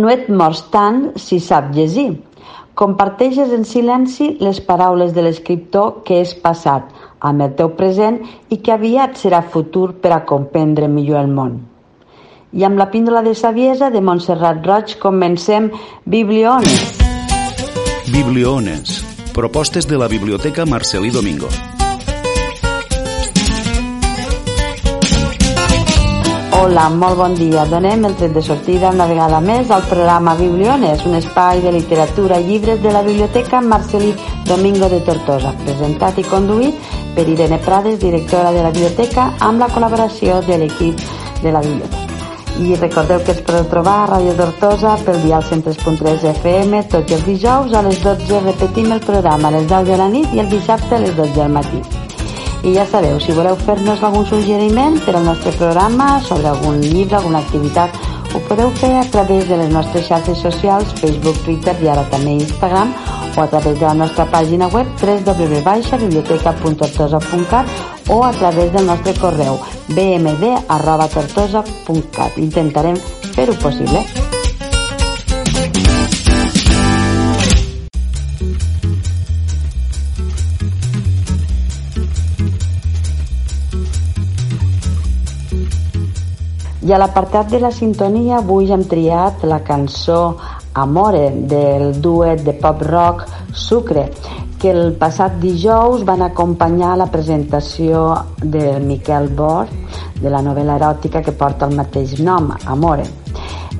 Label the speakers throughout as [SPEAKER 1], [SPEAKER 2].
[SPEAKER 1] no et mors tant si sap llegir. Comparteixes en silenci les paraules de l'escriptor que és passat, amb el teu present i que aviat serà futur per a comprendre millor el món. I amb la píndola de saviesa de Montserrat Roig comencem Bibliones.
[SPEAKER 2] Bibliones. Propostes de la Biblioteca Marcelí Domingo.
[SPEAKER 1] Hola, molt bon dia. Donem el tret de sortida una vegada més al programa Bibliones, un espai de literatura i llibres de la Biblioteca Marcelí Domingo de Tortosa, presentat i conduït per Irene Prades, directora de la biblioteca, amb la col·laboració de l'equip de la biblioteca. I recordeu que es podeu trobar a Ràdio Tortosa pel dial 103.3 FM tots els dijous a les 12 repetim el programa a les 10 de la nit i el dissabte a les 12 del matí. I ja sabeu, si voleu fer-nos algun suggeriment per al nostre programa sobre algun llibre, alguna activitat, ho podeu fer a través de les nostres xarxes socials, Facebook, Twitter i ara també Instagram, o a través de la nostra pàgina web www.biblioteca.tortosa.cat o a través del nostre correu bmd.tortosa.cat. Intentarem fer-ho possible. I a l'apartat de la sintonia avui hem triat la cançó Amore del duet de pop rock Sucre que el passat dijous van acompanyar la presentació de Miquel Bor de la novel·la eròtica que porta el mateix nom, Amore.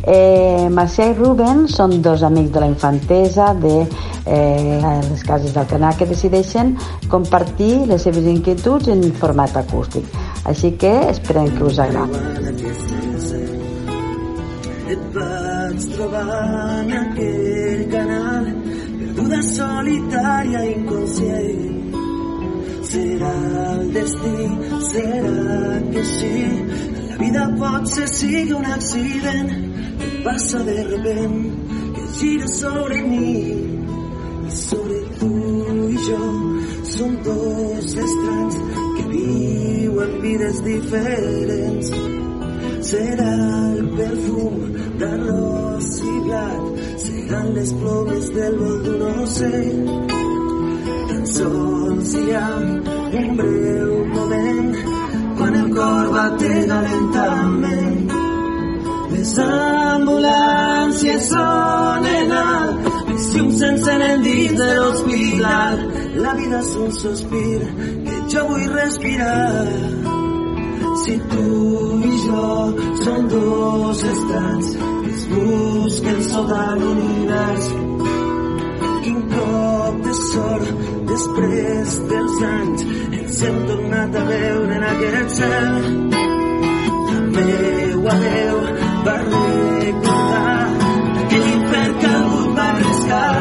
[SPEAKER 1] Eh, Macià i Ruben són dos amics de la infantesa de eh, les cases d'Alcanar que decideixen compartir les seves inquietuds en format acústic. Així que esperem que us agradi. Et vaig trobar en aquell canal perduda, solitària, inconscient. Serà el destí, serà que sí. La vida pot ser sigui un accident. Que passa de repent que gira sobre mi i sobre tu i jo. Som dos estranys que viuen vides diferents serà el perfum d'arròs i blat seran les plomes del vol d'un ocell tan sols hi ha un breu moment quan el cor batega lentament les ambulàncies sonen alt els llums s'encenen dins de l'hospital la vida és un sospir jo vull respirar. Si tu i jo som dos estranys que es busquen sota l'univers quin cop de sort després dels anys ens hem tornat a veure en aquest cel el meu adeu va recordar aquell infern que algú va rescatar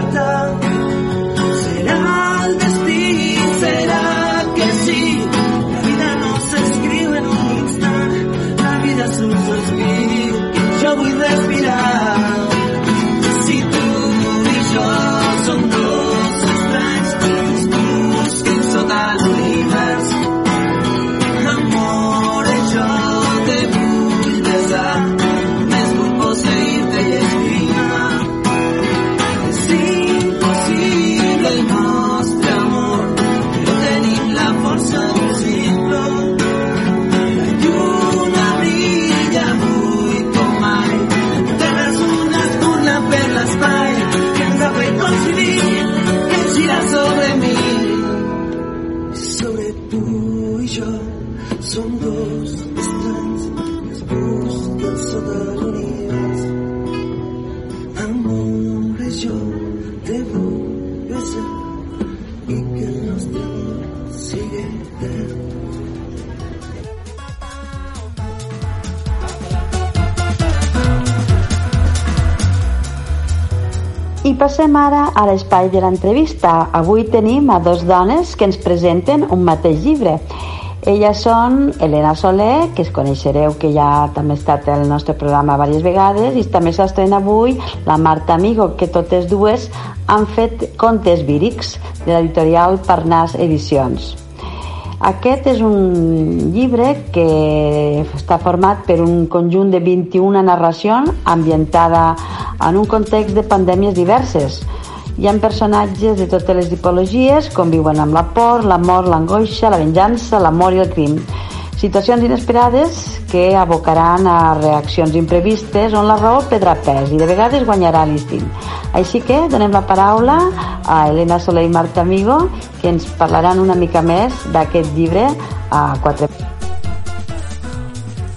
[SPEAKER 1] a l'espai de l'entrevista. Avui tenim a dos dones que ens presenten un mateix llibre. Elles són Helena Soler, que es coneixereu que ja també ha estat al nostre programa diverses vegades, i també s'estrena avui la Marta Amigo, que totes dues han fet contes vírics de l'editorial Parnàs Edicions.
[SPEAKER 3] Aquest és un llibre que està format per un conjunt de 21 narracions ambientada en un context de pandèmies diverses. Hi ha personatges de totes les tipologies, conviuen amb la por, la mort, l'angoixa, la venjança, l'amor i el crim situacions inesperades que abocaran a reaccions imprevistes on la raó pedrà pes i de vegades guanyarà l'instint. Així que donem la paraula a Helena Soler i Marta Amigo que ens parlaran una mica més d'aquest llibre a quatre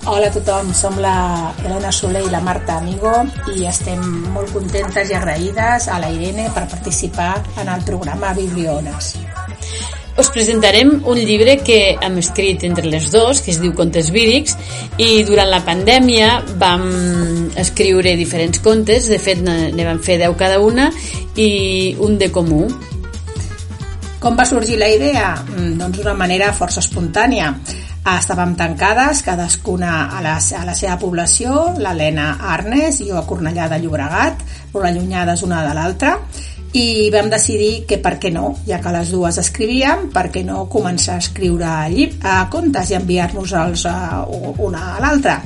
[SPEAKER 4] Hola a tothom, som la Helena Soler i la Marta Amigo i estem molt contentes i agraïdes a la Irene per participar en el programa Bibliones
[SPEAKER 5] us presentarem un llibre que hem escrit entre les dos, que es diu Contes vírics, i durant la pandèmia vam escriure diferents contes, de fet ne vam fer 10 cada una, i un de comú.
[SPEAKER 4] Com va sorgir la idea? Mm, doncs d'una manera força espontània. Estàvem tancades, cadascuna a la, a la seva població, l'Helena a Arnes jo a Cornellà de Llobregat, molt allunyades una de l'altra, i vam decidir que per què no, ja que les dues escrivíem, per què no començar a escriure a contes i enviar-nos-els una a l'altra.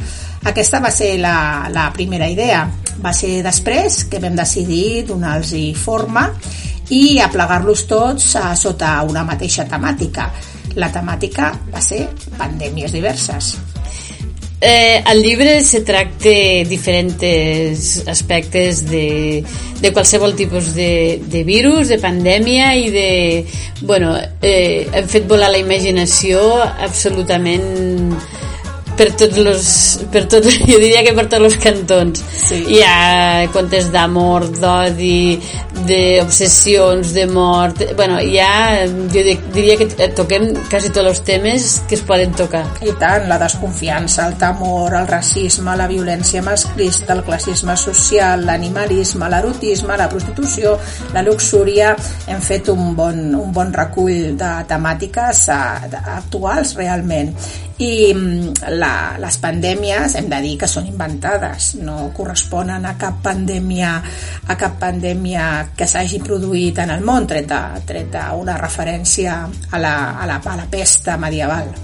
[SPEAKER 4] Aquesta va ser la, la primera idea. Va ser després que vam decidir donar-los forma i aplegar-los tots a, sota una mateixa temàtica. La temàtica va ser pandèmies diverses.
[SPEAKER 5] Eh, al llibre se tracta diferents aspectes de, de qualsevol tipus de, de virus, de pandèmia i de... Bueno, eh, hem fet volar la imaginació absolutament per tots los, per tot, jo diria que per tots els cantons. Sí. hi ha contes d'amor d'odi d'obsessions, de mort bueno, hi ha, jo diria que toquem quasi tots els temes que es poden tocar.
[SPEAKER 4] I tant, la desconfiança, el temor el racisme, la violència masclista el classisme social, l'animalisme l'erotisme, la prostitució la luxúria, hem fet un bon, un bon recull de temàtiques eh, actuals realment i mm, la, les pandèmies hem de dir que són inventades. No corresponen a cap pandèmia a cap pandèmia que s'hagi produït en el món tret de, tret de una referència a la, a la, a la pesta medieval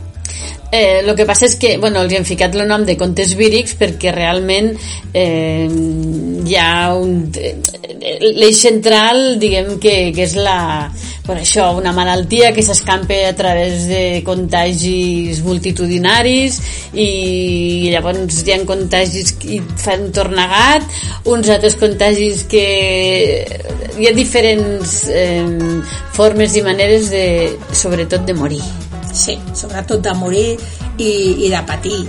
[SPEAKER 5] Eh, que passa és que bueno, els hem ficat el nom de contes vírics perquè realment eh, hi ha un l'eix central diguem que, que és la bueno, això, una malaltia que s'escampa a través de contagis multitudinaris i llavors hi ha contagis que fan tornagat uns altres contagis que hi ha diferents eh, formes i maneres de, sobretot de morir
[SPEAKER 4] Sí, sobretot de morir i, i de patir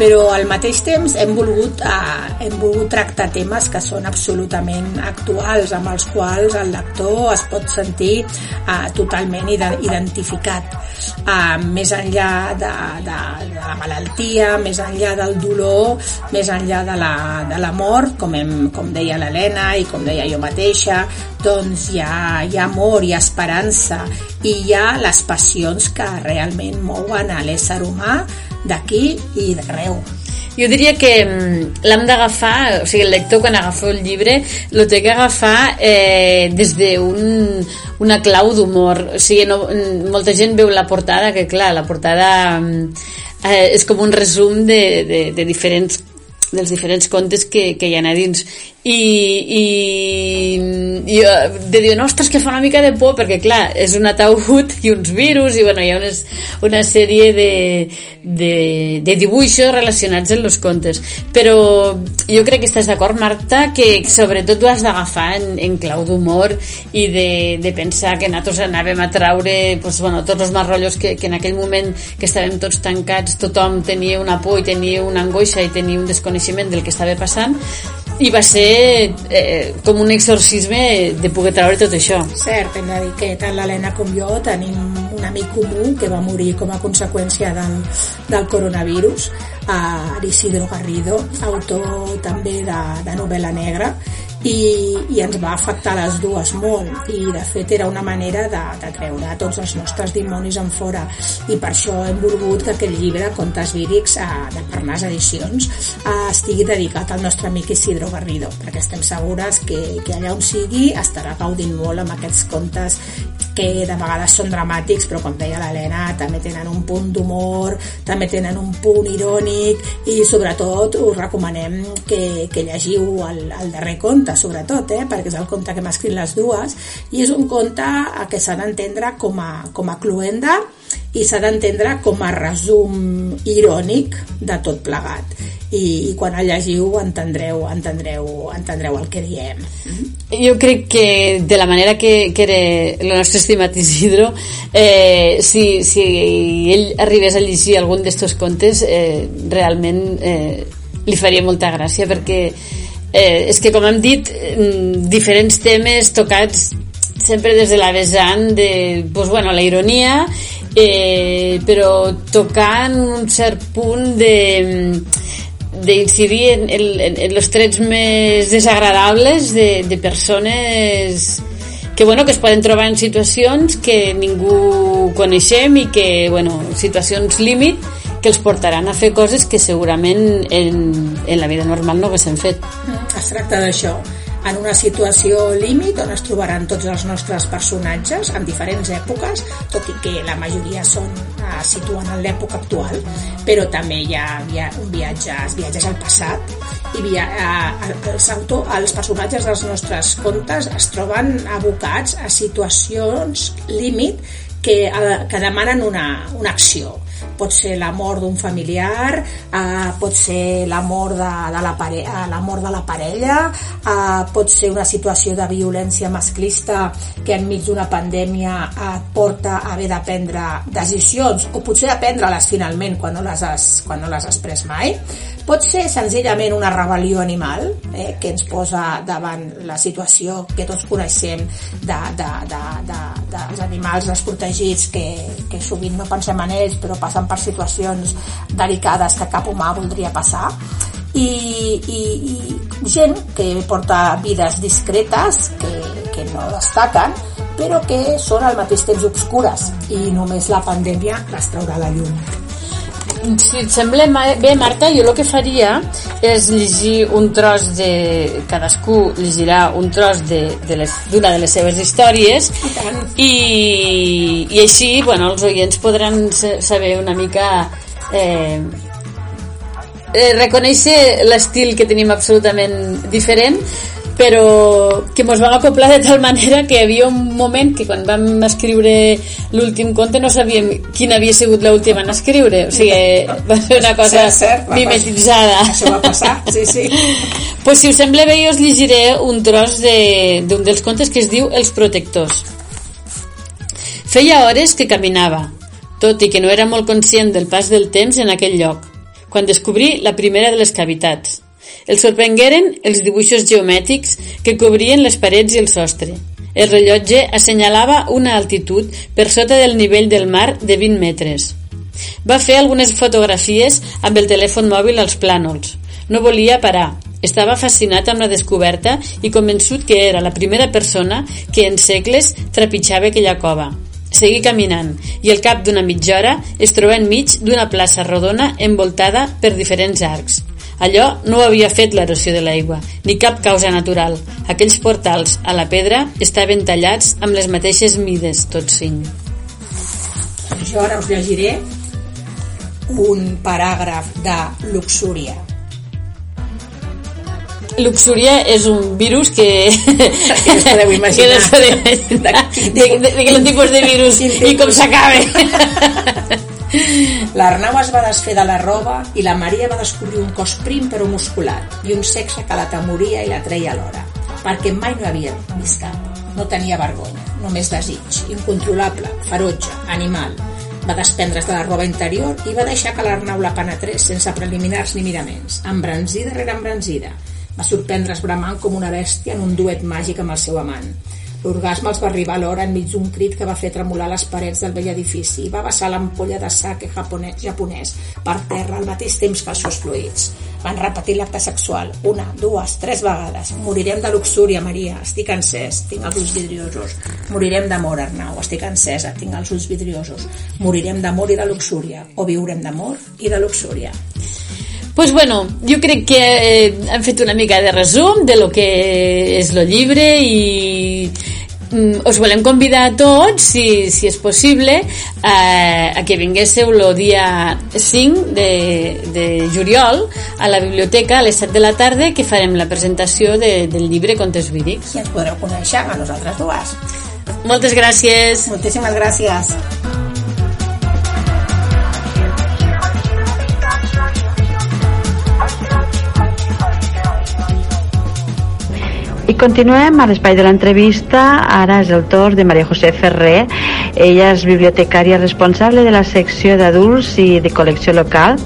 [SPEAKER 4] però al mateix temps hem volgut, eh, hem volgut tractar temes que són absolutament actuals, amb els quals el lector es pot sentir eh, totalment identificat. Eh, més enllà de, de, de la malaltia, més enllà del dolor, més enllà de la, de la mort, com, hem, com deia l'Helena i com deia jo mateixa, doncs hi ha, hi ha amor, hi ha esperança i hi ha les passions que realment mouen a l'ésser humà d'aquí i d'arreu.
[SPEAKER 5] Jo diria que mm, l'hem d'agafar, o sigui, el lector quan agafa el llibre el té que agafar eh, des d'un una clau d'humor. O sigui, no, mm, molta gent veu la portada, que clar, la portada mm, eh, és com un resum de, de, de diferents dels diferents contes que, que hi ha a dins i, i, i de dir, ostres, que fa una mica de por perquè clar, és un ataúd i uns virus i bueno, hi ha unes, una sèrie de, de, de dibuixos relacionats amb els contes. Però jo crec que estàs d'acord Marta que sobretot ho has d'agafar en, en clau d'humor i de, de pensar que nosaltres anàvem a traure pues, bueno, tots els marrollos que, que en aquell moment que estàvem tots tancats tothom tenia una por i tenia una angoixa i tenia un desconeixement del que estava passant i va ser eh, com un exorcisme de poder treure tot això.
[SPEAKER 4] Cert, hem de dir que tant l'Helena com jo tenim un amic comú que va morir com a conseqüència del, del coronavirus, a l'Isidro Garrido, autor també de, de novel·la negra, i, i ens va afectar les dues molt. I de fet era una manera de, de treure tots els nostres dimonis en fora. I per això hem volgut que aquest llibre Contes vírics eh, de Parnàs Edicions eh, estigui dedicat al nostre amic Isidro Garrido perquè estem segures que, que allà on sigui estarà gaudint molt amb aquests contes que de vegades són dramàtics però com deia l'Helena també tenen un punt d'humor també tenen un punt irònic i sobretot us recomanem que, que llegiu el, el darrer conte sobretot eh? perquè és el conte que m'ha escrit les dues i és un conte que s'ha d'entendre com, a, com a cluenda i s'ha d'entendre com a resum irònic de tot plegat i, i quan el llegiu entendreu, entendreu, entendreu el que diem
[SPEAKER 5] jo crec que de la manera que, que era el nostre estimat Isidro eh, si, si ell arribés a llegir algun d'estos contes eh, realment eh, li faria molta gràcia perquè eh, és que com hem dit mm, diferents temes tocats sempre des de la vessant de pues, bueno, la ironia eh, però tocant un cert punt de d'incidir en, en, en els trets més desagradables de, de persones que, bueno, que es poden trobar en situacions que ningú coneixem i que, bueno, situacions límit que els portaran a fer coses que segurament en, en la vida normal no haguessin fet.
[SPEAKER 4] Es tracta d'això en una situació límit on es trobaran tots els nostres personatges en diferents èpoques, tot i que la majoria són, eh, situen en l'època actual, però també hi ha, hi ha viatges, viatges al passat i via, eh, els, autor, els personatges dels nostres contes es troben abocats a situacions límit que, eh, que demanen una, una acció pot ser la mort d'un familiar, eh, pot ser la mort de, de, la, pare, eh, la mort de la parella, eh, pot ser una situació de violència masclista que enmig d'una pandèmia et porta a haver de prendre decisions o potser a prendre-les finalment quan no les has, quan no les has pres mai. Pot ser senzillament una rebel·lió animal eh, que ens posa davant la situació que tots coneixem dels de, de, de, de, de animals desprotegits que, que sovint no pensem en ells però passen per situacions delicades que cap humà voldria passar. I, i, i gent que porta vides discretes que, que no destaquen però que són al mateix temps obscures i només la pandèmia les traurà la llum
[SPEAKER 5] si et sembla bé, Marta, jo el que faria és llegir un tros de... Cadascú llegirà un tros d'una de, de, les, de les seves històries i, i així bueno, els oients podran saber una mica eh, eh, reconèixer l'estil que tenim absolutament diferent però que ens vam acoplar de tal manera que hi havia un moment que quan vam escriure l'últim conte no sabíem quina havia sigut l'última en escriure. O sigui, va ser una cosa
[SPEAKER 4] cert, cert,
[SPEAKER 5] mimetitzada.
[SPEAKER 4] això va passar, sí, sí.
[SPEAKER 5] Pues si us sembla bé jo us llegiré un tros d'un de, dels contes que es diu Els protectors. Feia hores que caminava tot i que no era molt conscient del pas del temps en aquell lloc quan descobrí la primera de les cavitats el sorprengueren els dibuixos geomètrics que cobrien les parets i el sostre. El rellotge assenyalava una altitud per sota del nivell del mar de 20 metres. Va fer algunes fotografies amb el telèfon mòbil als plànols. No volia parar. Estava fascinat amb la descoberta i convençut que era la primera persona que en segles trepitjava aquella cova. Seguí caminant i al cap d'una mitja hora es troba enmig d'una plaça rodona envoltada per diferents arcs. Allò no havia fet l'erosió de l'aigua, ni cap causa natural. Aquells portals a la pedra estaven tallats amb les mateixes mides, tots cinc.
[SPEAKER 4] Jo ara us llegiré un paràgraf de luxúria.
[SPEAKER 5] Luxúria és un virus que...
[SPEAKER 4] Que no podeu imaginar.
[SPEAKER 5] Que no podeu imaginar. De, de, de, de quin tipus de virus i com s'acaba.
[SPEAKER 4] L'Arnau es va desfer de la roba i la Maria va descobrir un cos prim però musculat i un sexe que la temoria i la treia alhora, perquè mai no havia vist cap. No tenia vergonya, només desig, incontrolable, ferotge, animal. Va desprendre's de la roba interior i va deixar que l'Arnau la penetrés sense preliminars ni miraments, embranzida rere embranzida. Va sorprendre's bramant com una bèstia en un duet màgic amb el seu amant. L'orgasme els va arribar alhora enmig d'un crit que va fer tremolar les parets del vell edifici i va vessar l'ampolla de sake japonès, japonès per terra al mateix temps que els seus fluids. Van repetir l'acte sexual una, dues, tres vegades. Morirem de luxúria, Maria. Estic encès. Tinc els ulls vidriosos. Morirem d'amor, Arnau. Estic encesa. Tinc els ulls vidriosos. Morirem d'amor i de luxúria. O viurem d'amor i de luxúria
[SPEAKER 5] pues bueno, jo crec que eh, hem fet una mica de resum de lo que és lo llibre i mm, us volem convidar a tots, si, si és possible, eh, a que vinguéssiu el dia 5 de, de juliol a la biblioteca a les 7 de la tarda que farem la presentació de, del llibre Contes Vírics.
[SPEAKER 4] I ens podreu conèixer a nosaltres dues.
[SPEAKER 5] Moltes gràcies.
[SPEAKER 4] Moltíssimes gràcies.
[SPEAKER 3] Continuem a l'espai de l'entrevista. Ara és el torn de Maria José Ferrer. Ella és bibliotecària responsable de la secció d'adults i de col·lecció local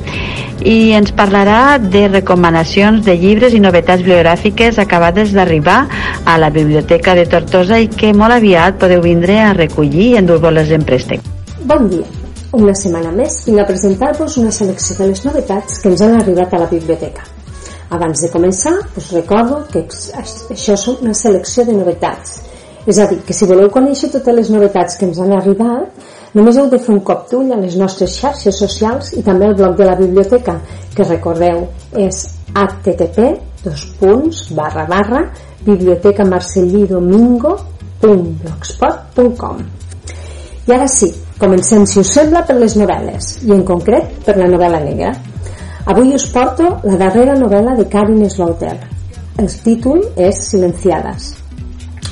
[SPEAKER 3] i ens parlarà de recomanacions de llibres i novetats bibliogràfiques acabades d'arribar a la Biblioteca de Tortosa i que molt aviat podeu vindre a recollir i endur-vos-les en préstec.
[SPEAKER 6] Bon dia. Una setmana més vinc a presentar-vos una selecció de les novetats que ens han arribat a la biblioteca. Abans de començar, us recordo que això és una selecció de novetats. És a dir, que si voleu conèixer totes les novetats que ens han arribat, només heu de fer un cop d'ull a les nostres xarxes socials i també al blog de la biblioteca, que recordeu és http dos punts barra barra bibliotecamarcellidomingo.blogspot.com I ara sí, comencem, si us sembla, per les novel·les, i en concret per la novel·la negra. Avui us porto la darrera novel·la de Karin Slaughter. El títol és Silenciades.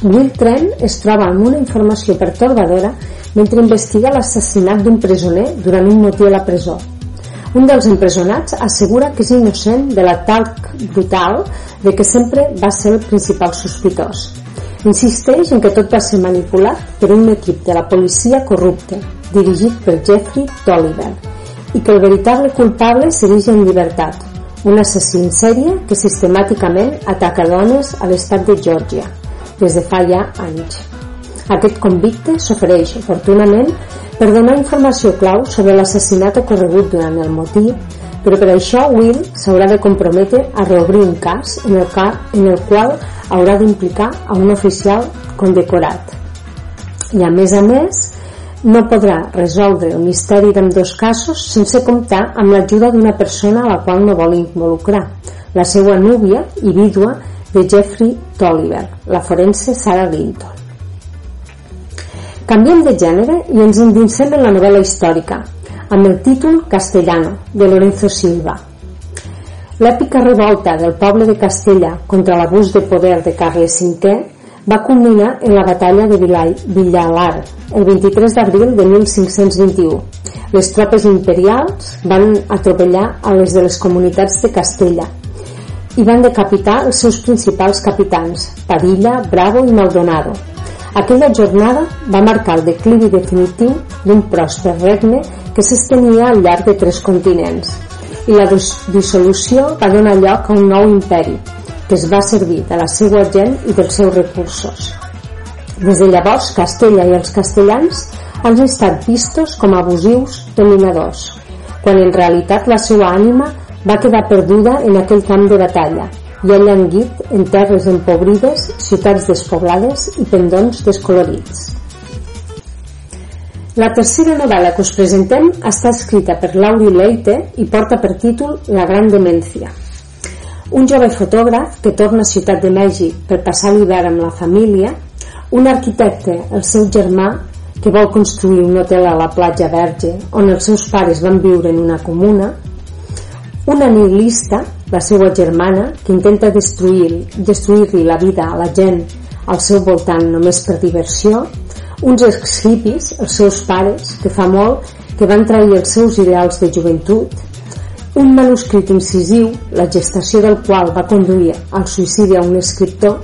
[SPEAKER 6] Will Trent es troba amb una informació pertorbadora mentre investiga l'assassinat d'un presoner durant un motí a la presó. Un dels empresonats assegura que és innocent de l'atac brutal de que sempre va ser el principal sospitós. Insisteix en que tot va ser manipulat per un equip de la policia corrupte, dirigit per Jeffrey Tolliver, i que el veritable culpable segueix en llibertat, un assassí en sèrie que sistemàticament ataca dones a l'estat de Georgia des de fa ja anys. Aquest convicte s'ofereix oportunament per donar informació clau sobre l'assassinat ocorregut durant el motí, però per això Will s'haurà de comprometre a reobrir un cas en el, ca en el qual haurà d'implicar a un oficial condecorat. I a més a més, no podrà resoldre el misteri dos casos sense comptar amb l'ajuda d'una persona a la qual no vol involucrar, la seva núvia i vídua de Jeffrey Tolliver, la forense Sarah Linton. Canviem de gènere i ens endinsem en la novel·la històrica, amb el títol Castellano, de Lorenzo Silva. L'èpica revolta del poble de Castella contra l'abús de poder de Carles V va culminar en la batalla de Villalar, el 23 d'abril de 1521. Les tropes imperials van atropellar a les de les comunitats de Castella i van decapitar els seus principals capitans, Padilla, Bravo i Maldonado. Aquella jornada va marcar el declivi definitiu d'un pròsper regne que s'estenia al llarg de tres continents i la dissolució va donar lloc a un nou imperi, que es va servir de la seva gent i dels seus recursos. Des de llavors, Castella i els castellans han estat vistos com abusius dominadors, quan en realitat la seva ànima va quedar perduda en aquell camp de batalla i ha llanguit en terres empobrides, ciutats despoblades i pendons descolorits. La tercera novel·la que us presentem està escrita per Lauri Leite i porta per títol La gran demència. Un jove fotògraf que torna a Ciutat de Mèxic per passar l'hivern amb la família, un arquitecte, el seu germà, que vol construir un hotel a la platja Verge on els seus pares van viure en una comuna, una nihilista, la seva germana, que intenta destruir-li destruir la vida a la gent al seu voltant només per diversió, uns ex-hippies, els seus pares, que fa molt que van trair els seus ideals de joventut un manuscrit incisiu, la gestació del qual va conduir al suïcidi a un escriptor,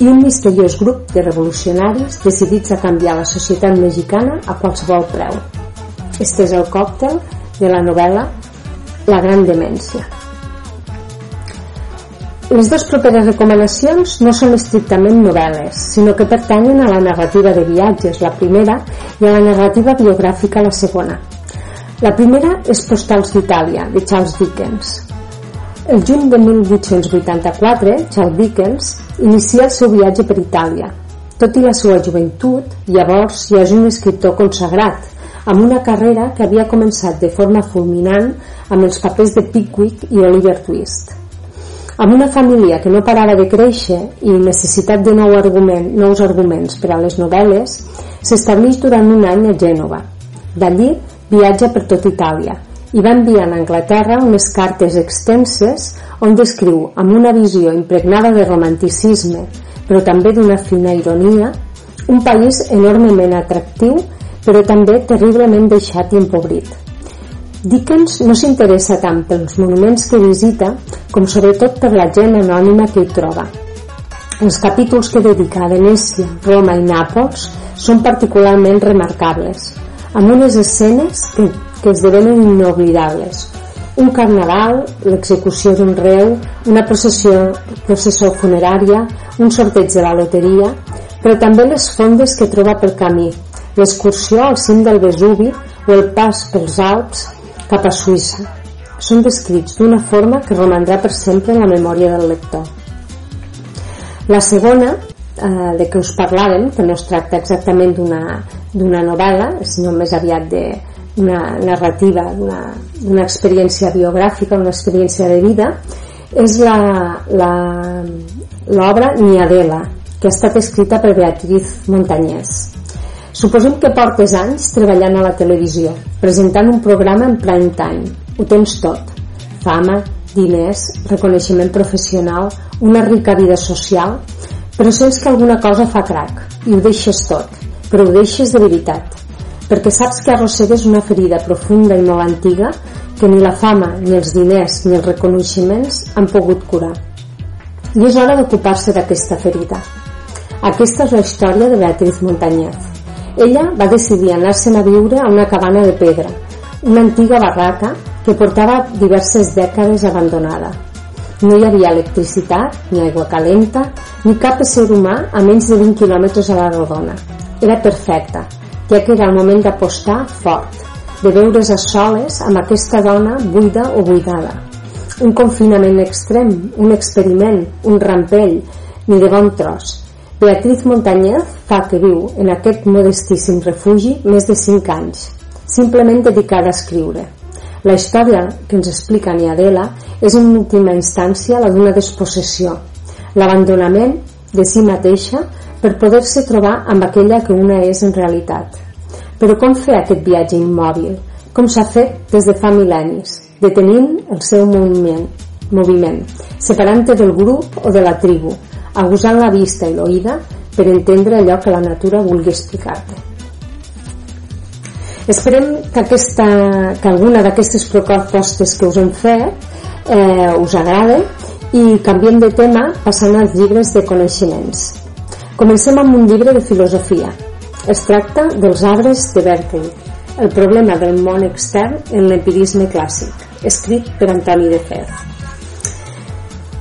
[SPEAKER 6] i un misteriós grup de revolucionaris decidits a canviar la societat mexicana a qualsevol preu. Este és el còctel de la novel·la La gran demència. Les dues properes recomanacions no són estrictament novel·les, sinó que pertanyen a la narrativa de viatges, la primera, i a la narrativa biogràfica, la segona. La primera és Postals d'Itàlia, de Charles Dickens. El juny de 1884, Charles Dickens inicia el seu viatge per Itàlia. Tot i la seva joventut, llavors ja és un escriptor consagrat, amb una carrera que havia començat de forma fulminant amb els papers de Pickwick i Oliver Twist. Amb una família que no parava de créixer i necessitat de nou argument, nous arguments per a les novel·les, s'estableix durant un any a Gènova. D'allí viatja per tot Itàlia i va enviar a Anglaterra unes cartes extenses on descriu amb una visió impregnada de romanticisme però també d'una fina ironia un país enormement atractiu però també terriblement deixat i empobrit Dickens no s'interessa tant pels monuments que visita com sobretot per la gent anònima que hi troba. Els capítols que dedica a Venècia, Roma i Nàpols són particularment remarcables, amb unes escenes que, que esdevenen inoblidables. Un carnaval, l'execució d'un reu, una processió, processó funerària, un sorteig de la loteria, però també les fondes que troba pel camí, l'excursió al cim del Vesuvi o el pas pels Alps cap a Suïssa. Són descrits d'una forma que romandrà per sempre en la memòria del lector. La segona, eh, de què us parlàvem, que no es tracta exactament d'una novel·la, sinó més aviat d'una narrativa, d'una experiència biogràfica, una experiència de vida, és l'obra Niadela, que ha estat escrita per Beatriz Montañés. Suposem que portes anys treballant a la televisió, presentant un programa en prime time. Ho tens tot. Fama, diners, reconeixement professional, una rica vida social, però sents que alguna cosa fa crac i ho deixes tot, però ho deixes de veritat, perquè saps que arrossegues una ferida profunda i molt antiga que ni la fama, ni els diners, ni els reconeixements han pogut curar. I és hora d'ocupar-se d'aquesta ferida. Aquesta és la història de Beatriz Montañez. Ella va decidir anar-se'n a viure a una cabana de pedra, una antiga barraca que portava diverses dècades abandonada. No hi havia electricitat, ni aigua calenta, ni cap ésser humà a menys de 20 quilòmetres a la rodona. Era perfecta, ja que era el moment d'apostar fort, de veure's a soles amb aquesta dona buida o buidada. Un confinament extrem, un experiment, un rampell, ni de bon tros, Beatriz Montañez fa que viu en aquest modestíssim refugi més de 5 anys, simplement dedicada a escriure. La història que ens explica Niadela és en última instància la d'una despossessió, l'abandonament de si mateixa per poder-se trobar amb aquella que una és en realitat. Però com fer aquest viatge immòbil? Com s'ha fet des de fa mil·lennis, detenint el seu moviment, moviment separant-te del grup o de la tribu, abusant la vista i l'oïda per entendre allò que la natura vulgui explicar-te. Esperem que, aquesta, que alguna d'aquestes propostes que us hem fet eh, us agrade i canviem de tema passant als llibres de coneixements. Comencem amb un llibre de filosofia. Es tracta dels arbres de Berkeley, el problema del món extern en l'empirisme clàssic, escrit per Antoni de Fer.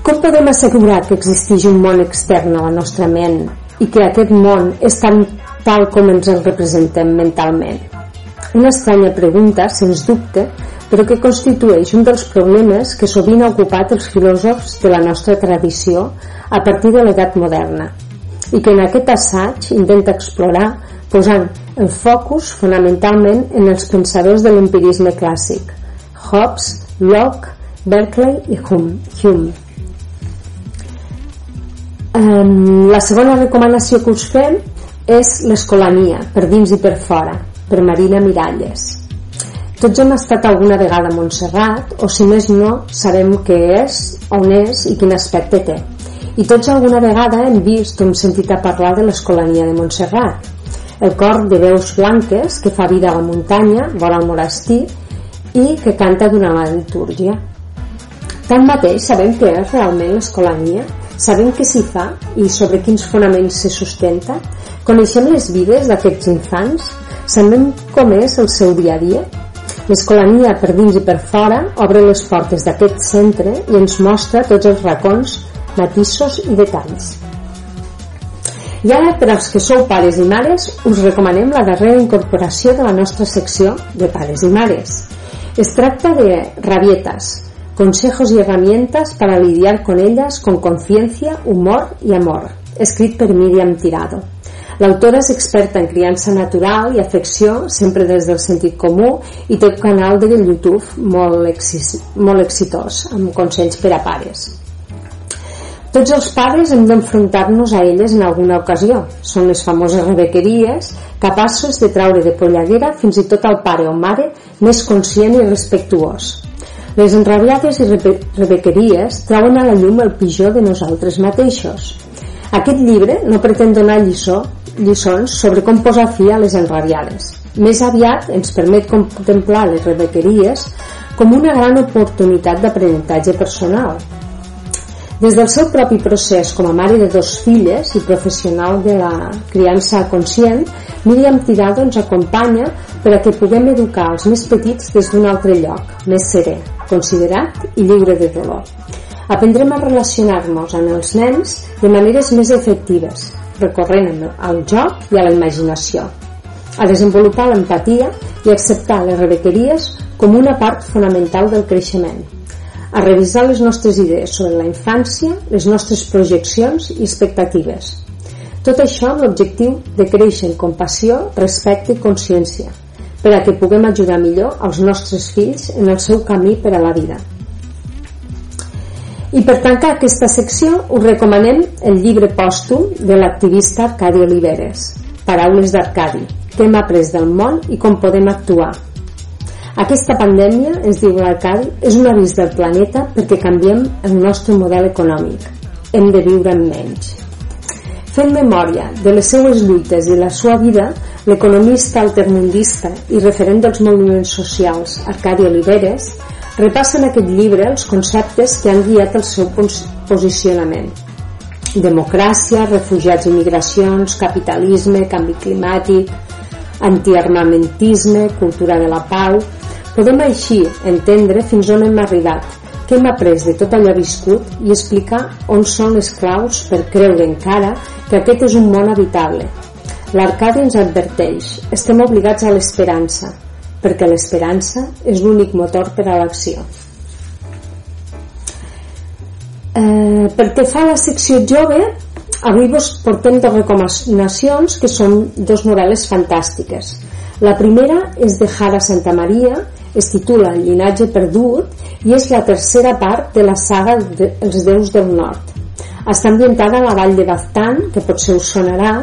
[SPEAKER 6] Com podem assegurar que existeix un món extern a la nostra ment i que aquest món és tan tal com ens el representem mentalment? Una estranya pregunta, sens dubte, però que constitueix un dels problemes que sovint ha ocupat els filòsofs de la nostra tradició a partir de l'edat moderna i que en aquest assaig intenta explorar posant el focus fonamentalment en els pensadors de l'empirisme clàssic Hobbes, Locke, Berkeley i Hume. Um, la segona recomanació que us fem és l'escolania, per dins i per fora, per Marina Miralles. Tots hem estat alguna vegada a Montserrat, o si més no, sabem què és, on és i quin aspecte té. I tots alguna vegada hem vist o hem sentit a parlar de l'escolania de Montserrat, el cor de veus blanques que fa vida a la muntanya, vora el monestir, i que canta durant la litúrgia. Tanmateix, sabem què és realment l'escolania? Sabem què s'hi fa i sobre quins fonaments se sustenta? Coneixem les vides d'aquests infants? Sabem com és el seu dia a dia? L'escolania per dins i per fora obre les portes d'aquest centre i ens mostra tots els racons matisos i detalls. I ara, per als que sou pares i mares, us recomanem la darrera incorporació de la nostra secció de pares i mares. Es tracta de rabietas, consejos y herramientas para lidiar con ellas con conciencia, humor y amor, escrit per Miriam Tirado. L'autora és experta en criança natural i afecció, sempre des del sentit comú, i té un canal de YouTube molt, exis, molt exitós, amb consells per a pares. Tots els pares hem d'enfrontar-nos a elles en alguna ocasió. Són les famoses rebequeries, capaços de traure de polleguera fins i tot al pare o mare més conscient i respectuós. Les enrabiades i rebequeries trauen a la llum el pitjor de nosaltres mateixos. Aquest llibre no pretén donar lliçó, lliçons sobre com posar fi a les enrabiades. Més aviat ens permet contemplar les rebequeries com una gran oportunitat d'aprenentatge personal, des del seu propi procés com a mare de dos filles i professional de la criança conscient, Míriam Tirado ens acompanya per a que puguem educar els més petits des d'un altre lloc, més serè, considerat i lliure de dolor. Aprendrem a relacionar-nos amb els nens de maneres més efectives, recorrent al joc i a la imaginació, a desenvolupar l'empatia i acceptar les rebequeries com una part fonamental del creixement a revisar les nostres idees sobre la infància, les nostres projeccions i expectatives. Tot això amb l'objectiu de créixer en compassió, respecte i consciència, per a que puguem ajudar millor els nostres fills en el seu camí per a la vida. I per tancar aquesta secció us recomanem el llibre pòstum de l'activista Arcadi Oliveres, Paraules d'Arcadi, que hem après del món i com podem actuar, aquesta pandèmia, ens diu l'Arcadi, és un avís del planeta perquè canviem el nostre model econòmic. Hem de viure amb menys. Fent memòria de les seues lluites i la seva vida, l'economista altermundista i referent dels moviments socials, Arcadi Oliveres, repassa en aquest llibre els conceptes que han guiat el seu posicionament. Democràcia, refugiats i migracions, capitalisme, canvi climàtic, antiarmamentisme, cultura de la pau, Podem així entendre fins on hem arribat, què hem après de tot allò viscut i explicar on són les claus per creure encara que aquest és un món habitable. L'Arcadi ens adverteix, estem obligats a l'esperança, perquè l'esperança és l'únic motor per a l'acció. Eh, pel que fa a la secció jove, avui vos portem dos recomanacions que són dos novel·les fantàstiques. La primera és de Jara Santa Maria es titula llinatge perdut i és la tercera part de la saga de déus del nord. Està ambientada a la vall de Baztán, que potser us sonarà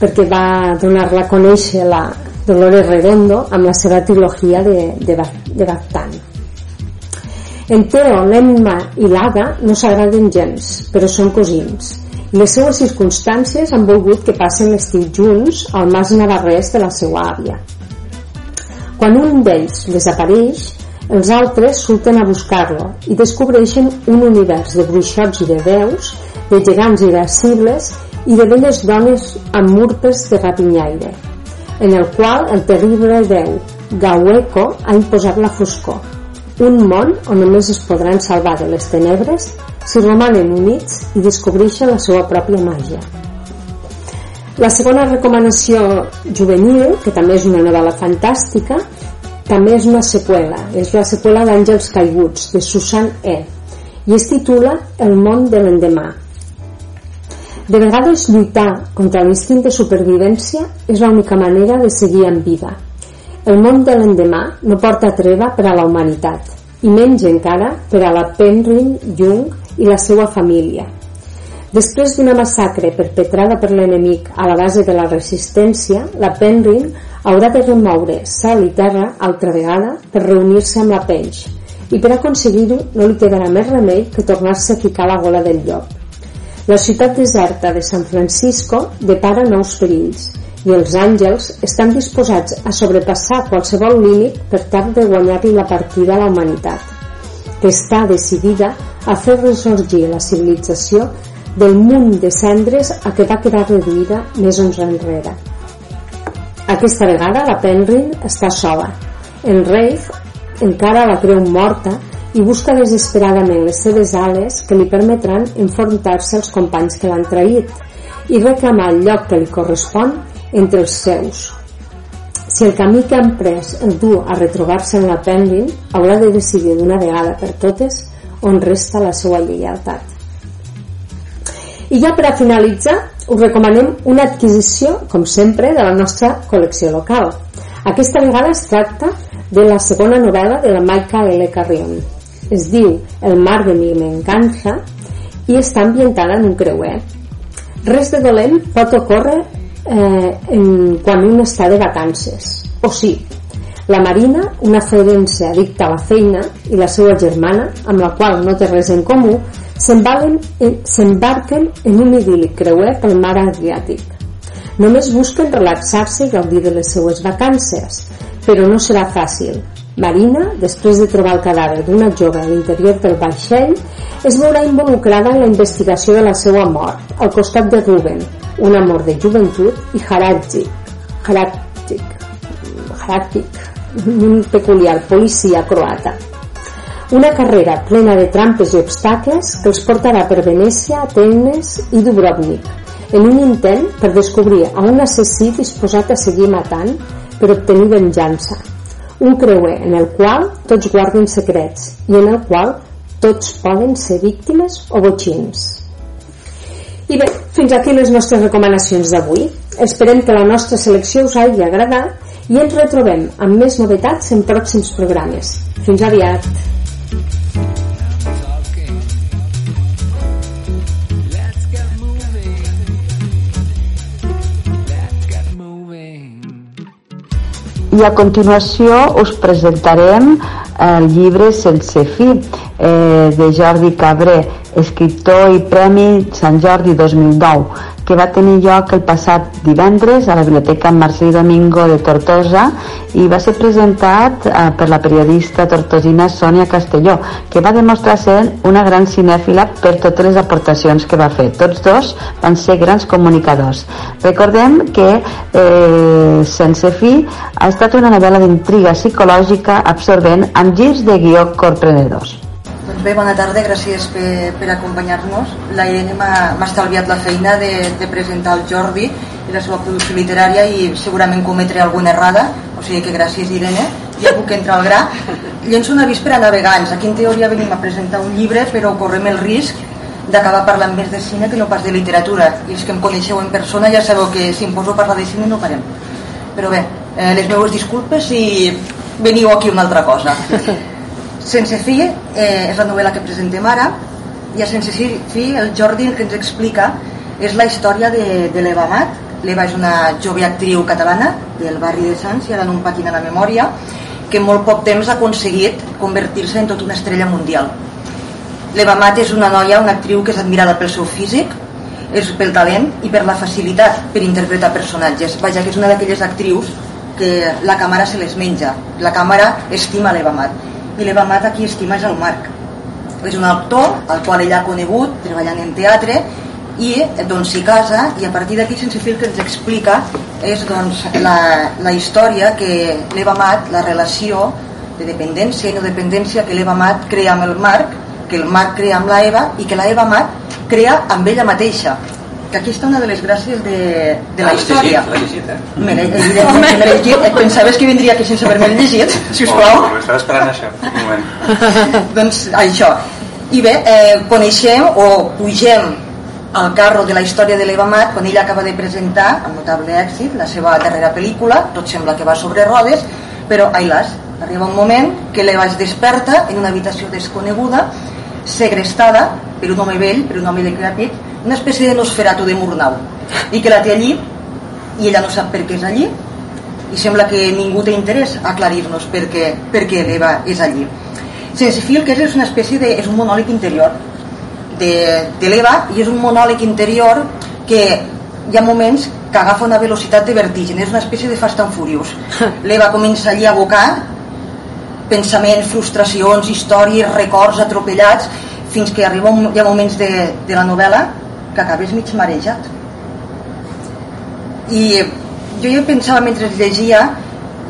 [SPEAKER 6] perquè va donar-la a conèixer la Dolores Redondo amb la seva trilogia de, de, de Baztán. En Teo, l'Emma i l'Ada no s'agraden gens, però són cosins. I les seues circumstàncies han volgut que passen l'estiu junts al mas navarrès de la seva àvia. Quan un d'ells desapareix, els altres surten a buscar-lo i descobreixen un univers de bruixots i de déus, de gegants irascibles i de belles dones amb murpes de rapinyaire, en el qual el terrible déu Gaueco ha imposat la foscor, un món on només es podran salvar de les tenebres si romanen units i descobreixen la seva pròpia màgia. La segona recomanació juvenil, que també és una novel·la fantàstica, també és una seqüela, és la seqüela d'Àngels Caiguts, de Susan E. i es titula El món de l'endemà. De vegades lluitar contra l'instint de supervivència és l'única manera de seguir en vida. El món de l'endemà no porta treva per a la humanitat, i menys encara per a la Penryn Jung i la seva família, Després d'una massacre perpetrada per l'enemic a la base de la resistència, la Penryn haurà de remoure sal i terra altra vegada per reunir-se amb la Penge i per aconseguir-ho no li quedarà més remei que tornar-se a ficar la gola del llop. La ciutat deserta de San Francisco depara nous perills i els àngels estan disposats a sobrepassar qualsevol límit per tal de guanyar-li la partida a la humanitat, que està decidida a fer ressorgir la civilització del munt de cendres a què va quedar reduïda més anys enrere. Aquesta vegada la Penryn està sola. En Rafe encara la creu morta i busca desesperadament les seves ales que li permetran enfrontar-se als companys que l'han traït i reclamar el lloc que li correspon entre els seus. Si el camí que ha emprès el du a retrobar-se en la Penguin, haurà de decidir d'una vegada per totes on resta la seva lleialtat. I ja per a finalitzar, us recomanem una adquisició, com sempre, de la nostra col·lecció local. Aquesta vegada es tracta de la segona novel·la de la Maika L. Carrion. Es diu El mar de mi m'encanta i està ambientada en un creuer. Res de dolent pot ocórrer eh, en, quan un està de vacances. O sí, la Marina, una forense addicta a la feina, i la seva germana, amb la qual no té res en comú, s'embarquen en un idíl·lic creuer pel mar Adriàtic. Només busquen relaxar-se i gaudir de les seues vacances, però no serà fàcil. Marina, després de trobar el cadàver d'una jove a l'interior del vaixell, es veurà involucrada en la investigació de la seva mort, al costat de Ruben, un amor de joventut, i Haradjik, Haradjik, Haradjik, un peculiar policia croata. Una carrera plena de trampes i obstacles que els portarà per Venècia, Atenes i Dubrovnik, en un intent per descobrir a un assassí disposat a seguir matant per obtenir venjança. Un creuer en el qual tots guarden secrets i en el qual tots poden ser víctimes o botxins. I bé, fins aquí les nostres recomanacions d'avui. Esperem que la nostra selecció us hagi agradat i ens retrobem amb més novetats en pròxims programes. Fins aviat!
[SPEAKER 3] I a continuació us presentarem el llibre Sense fi eh, de Jordi Cabré, escriptor i Premi Sant Jordi 2009, que va tenir lloc el passat divendres a la Biblioteca Marcelí Domingo de Tortosa i va ser presentat eh, per la periodista tortosina Sònia Castelló, que va demostrar ser una gran cinèfila per totes les aportacions que va fer. Tots dos van ser grans comunicadors. Recordem que eh, Sense fi ha estat una novel·la d'intriga psicològica absorbent amb girs de guió corprenedors.
[SPEAKER 7] Bé, bona tarda, gràcies per, per acompanyar-nos. La Irene m'ha estalviat la feina de, de presentar el Jordi i la seva producció literària i segurament cometré alguna errada, o sigui que gràcies Irene, ja puc entrar al gra. Llenço un avís per a navegants. Aquí en teoria venim a presentar un llibre, però correm el risc d'acabar parlant més de cine que no pas de literatura. I els que em coneixeu en persona ja sabeu que si em poso a parlar de cine no parem. Però bé, eh, les meves disculpes i veniu aquí una altra cosa. Sense fi eh, és la novel·la que presentem ara i a Sense fi el Jordi el que ens explica és la història de, de l'Eva Mat l'Eva és una jove actriu catalana del barri de Sants, i ara no em patina la memòria que en molt poc temps ha aconseguit convertir-se en tota una estrella mundial. l'Eva Mat és una noia, una actriu que és admirada pel seu físic és pel talent i per la facilitat per interpretar personatges. Vaja que és una d'aquelles actrius que la càmera se les menja. La càmera estima l'Eva Mat i l'Eva Mat aquí estima és el Marc és un actor al qual ella ha conegut treballant en teatre i doncs s'hi casa i a partir d'aquí sense fil que ens explica és doncs la, la història que l'Eva Mat, la relació de dependència i no dependència que l'Eva Mat crea amb el Marc que el Marc crea amb la Eva i que la Eva Mat crea amb ella mateixa que aquí està una de les gràcies de, de la història.
[SPEAKER 8] L'he llegit, eh?
[SPEAKER 7] Me l'he llegit, eh? pensaves que vindria aquí sense haver-me llegit, sisplau.
[SPEAKER 8] Oh, estava esperant això, un moment.
[SPEAKER 7] doncs això. I bé, eh, coneixem o pugem al carro de la història de l'Eva Mat quan ella acaba de presentar, amb notable èxit, la seva darrera pel·lícula, tot sembla que va sobre rodes, però ai las, arriba un moment que l'Eva es desperta en una habitació desconeguda, segrestada per un home vell, per un home decrèpit, una espècie de nosferato de Murnau. I que la té allí i ella no sap per què és allí i sembla que ningú té interès a aclarir-nos per què, per què l'Eva és allí. Sense fil que és una espècie de, és un monòleg interior de, de l'Eva i és un monòleg interior que hi ha moments que agafa una velocitat de vertigen és una espècie de Fast and Furious. l'Eva comença allí a abocar pensaments, frustracions, històries, records atropellats fins que arriba un, hi ha moments de, de la novel·la que acabés mig marejat. I jo ja pensava mentre llegia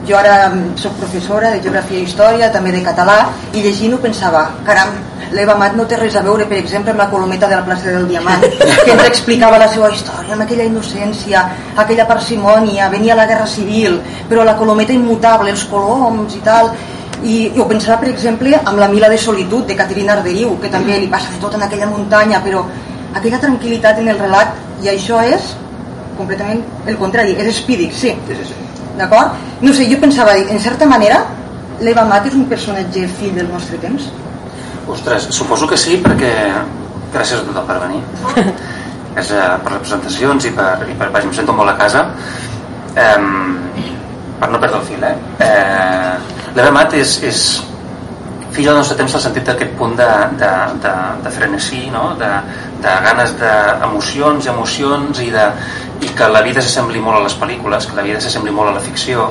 [SPEAKER 7] jo ara sóc professora de geografia i història, també de català, i llegint ho pensava, caram, l'Eva Mat no té res a veure, per exemple, amb la colometa de la plaça del Diamant, que ens explicava la seva història, amb aquella innocència, aquella parsimònia, venia la guerra civil, però la colometa immutable, els coloms i tal, i, i ho pensava, per exemple, amb la Mila de solitud de Caterina Arderiu, que també li passa de tot en aquella muntanya, però aquella tranquil·litat en el relat, i això és completament el contrari, és espídic, sí.
[SPEAKER 8] Sí, sí, sí.
[SPEAKER 7] D'acord? No sé, jo pensava, en certa manera, l'Eva Mat és un personatge fill del nostre temps?
[SPEAKER 8] Ostres, suposo que sí, perquè gràcies a tothom per venir. és, uh, per les presentacions i per, i per, vaja, em sento molt a casa. Um, per no perdre el fil, eh? eh L'Eva Mat és, és fill del nostre temps al sentit d'aquest punt de, de, de, de frenesí, no? de, de ganes d'emocions, emocions i, de, i que la vida s'assembli molt a les pel·lícules, que la vida s'assembli molt a la ficció,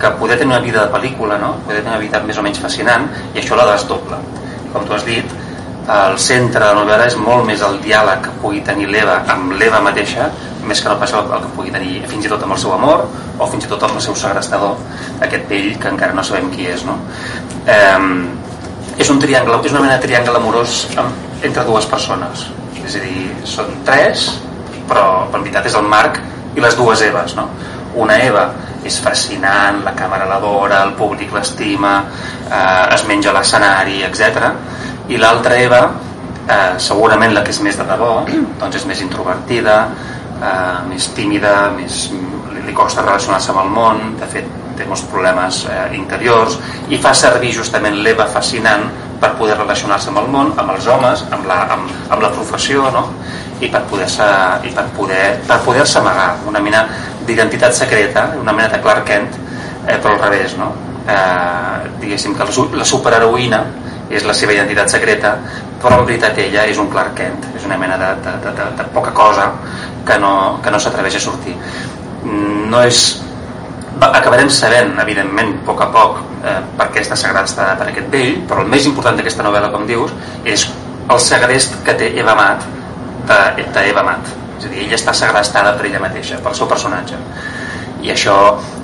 [SPEAKER 8] que poder tenir una vida de pel·lícula, no? poder tenir una vida més o menys fascinant, i això la desdobla. Com tu has dit, el centre de la novel·la és molt més el diàleg que pugui tenir l'Eva amb l'Eva mateixa més que no pas el, que pugui tenir fins i tot amb el seu amor o fins i tot amb el seu segrestador aquest vell que encara no sabem qui és no? eh, és un triangle, és una mena de triangle amorós entre dues persones és a dir, són tres però en veritat és el Marc i les dues Eves no? una Eva és fascinant, la càmera l'adora el públic l'estima eh, es menja l'escenari, etc i l'altra Eva eh, segurament la que és més de debò doncs és més introvertida eh, més tímida més, li, li costa relacionar-se amb el món de fet té molts problemes eh, interiors i fa servir justament l'Eva fascinant per poder relacionar-se amb el món, amb els homes, amb la, amb, amb la professió, no? i per poder-se i per poder per poder-se amagar una mena d'identitat secreta, una mena de Clark Kent, eh, però al revés, no? Eh, diguéssim que la, superheroïna és la seva identitat secreta, però en veritat ella és un Clark Kent, és una mena de, de, de, de, de poca cosa que no, que no s'atreveix a sortir. No és acabarem sabent, evidentment, a poc a poc, eh, per què està segrestada per aquest vell, però el més important d'aquesta novel·la, com dius, és el segrest que té Eva Mat d'Eva Mat. És a dir, ella està segrestada per ella mateixa, pel seu personatge. I això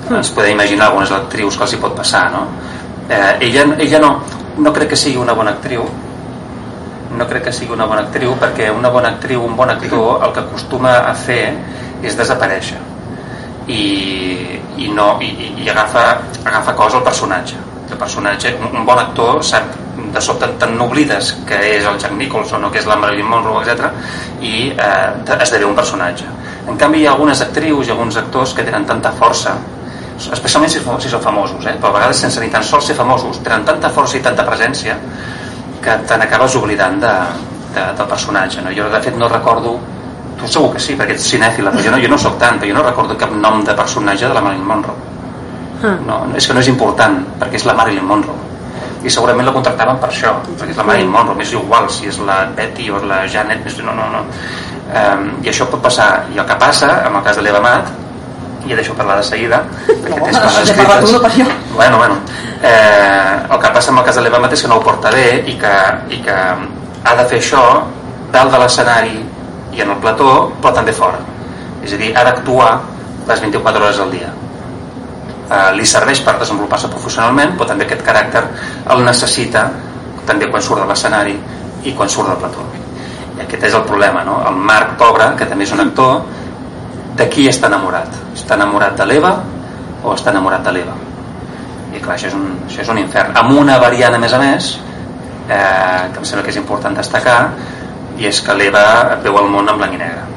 [SPEAKER 8] ens podem imaginar algunes actrius que els hi pot passar, no? Eh, ella, ella no, no crec que sigui una bona actriu, no crec que sigui una bona actriu perquè una bona actriu, un bon actor el que acostuma a fer és desaparèixer i, i, no, i, i agafa, agafa cosa al personatge el personatge, un, un bon actor sap de sobte tan n'oblides que és el Jack Nicholson o que és la Marilyn Monroe etc i eh, esdevé un personatge en canvi hi ha algunes actrius i alguns actors que tenen tanta força especialment si, si són famosos eh? però a vegades sense ni tan sols ser famosos tenen tanta força i tanta presència que te n'acabes oblidant de, de, del personatge no? jo de fet no recordo segur que sí, perquè ets cinèfila però jo no, jo no sóc tant, jo no recordo cap nom de personatge de la Marilyn Monroe ah. no, és que no és important perquè és la Marilyn Monroe i segurament la contractaven per això perquè és la Marilyn Monroe, m'és igual si és la Betty o la Janet més... no, no, no. Um, i això pot passar i el que passa, en el cas de l'Eva Mat i deixo parlar de seguida perquè no, tens coses escrites no, bueno, bueno. Eh, el que passa en el cas de l'Eva Mat és que no ho porta bé i que, i que ha de fer això dalt de l'escenari i en el plató, però també fora. És a dir, ha d'actuar les 24 hores al dia. Eh, li serveix per desenvolupar-se professionalment, però també aquest caràcter el necessita també quan surt de l'escenari i quan surt del plató. I aquest és el problema, no? El Marc Pobre, que també és un actor, de qui està enamorat? Està enamorat de l'Eva o està enamorat de l'Eva? I clar, això és, un, això és un infern. Amb una variant, a més a més, eh, que em sembla que és important destacar, i és que l'Eva veu el món en blanc i negre.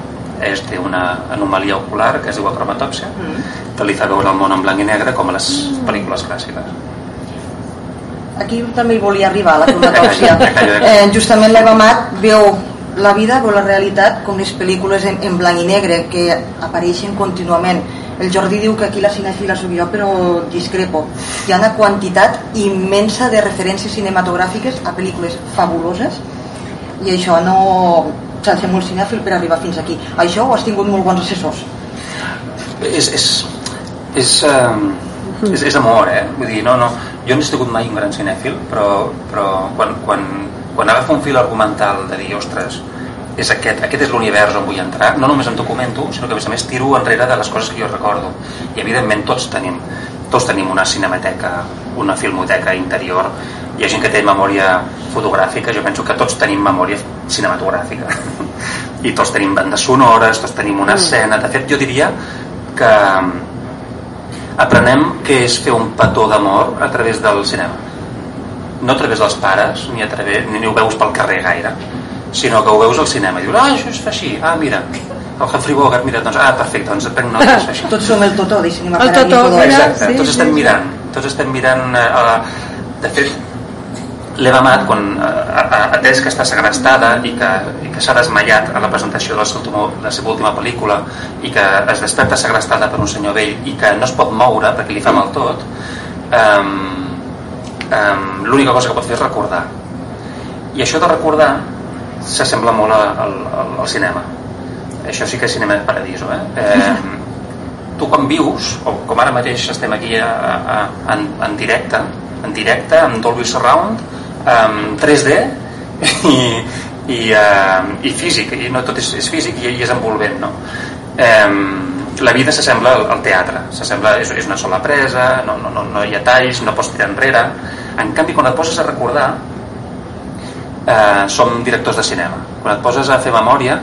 [SPEAKER 8] És, té una anomalia ocular que es diu acromatòpsia mm. que li fa veure el món en blanc i negre com a les mm. pel·lícules clàssiques.
[SPEAKER 7] Aquí també hi volia arribar la cromatòpsia eh, justament l'Eva Mat veu la vida, veu la realitat com les pel·lícules en, en blanc i negre que apareixen contínuament. El Jordi diu que aquí la cinefila sóc jo però discrepo. Hi ha una quantitat immensa de referències cinematogràfiques a pel·lícules fabuloses i això no s'ha de ser molt cinèfil per arribar fins aquí. Això ho has tingut molt bons assessors.
[SPEAKER 8] És és, és, uh, és, és amor eh? Vull dir, no, no, jo no he sigut mai un gran cinèfil però, però quan, quan, quan agafa un fil argumental de dir ostres és aquest, aquest és l'univers on vull entrar no només em documento, sinó que a més a més tiro enrere de les coses que jo recordo. I evidentment tots tenim tots tenim una cinemateca una filmoteca interior. Hi ha gent que té memòria fotogràfica. Jo penso que tots tenim memòria cinematogràfica. I tots tenim bandes sonores tots tenim una escena. De fet jo diria que aprenem què és fer un petó d'amor a través del cinema. No a través dels pares ni, a través, ni ho veus pel carrer gaire sinó que ho veus al cinema i dius, ah, això es fa així, ah, mira el Humphrey Bogart, mira, doncs, ah, perfecte doncs prenc nota, es fa així
[SPEAKER 7] Tots som el Totó de cinema
[SPEAKER 6] El Totó, mira. Sí,
[SPEAKER 8] tots
[SPEAKER 6] sí,
[SPEAKER 8] estem
[SPEAKER 6] sí.
[SPEAKER 8] mirant tots estem mirant eh, a, de fet l'Eva Mat quan eh, ha ha atès que està segrestada i que, i que s'ha desmaiat a la presentació de la, seva la seva última pel·lícula i que es desperta segrestada per un senyor vell i que no es pot moure perquè li fa mal tot um, um, l'única cosa que pot fer és recordar i això de recordar s'assembla molt a- al, al, al cinema això sí que és cinema de paradiso eh? eh tu quan vius, o com ara mateix estem aquí a, a, a, en, en directe, en directe, amb Dolby Surround, amb 3D i, i, uh, i físic, i no tot és, és físic i, i és envolvent, no? Um, la vida s'assembla al, al teatre, s'assembla, és, és una sola presa, no, no, no, no hi ha talls, no pots tirar enrere. En canvi, quan et poses a recordar, eh, som directors de cinema. Quan et poses a fer memòria,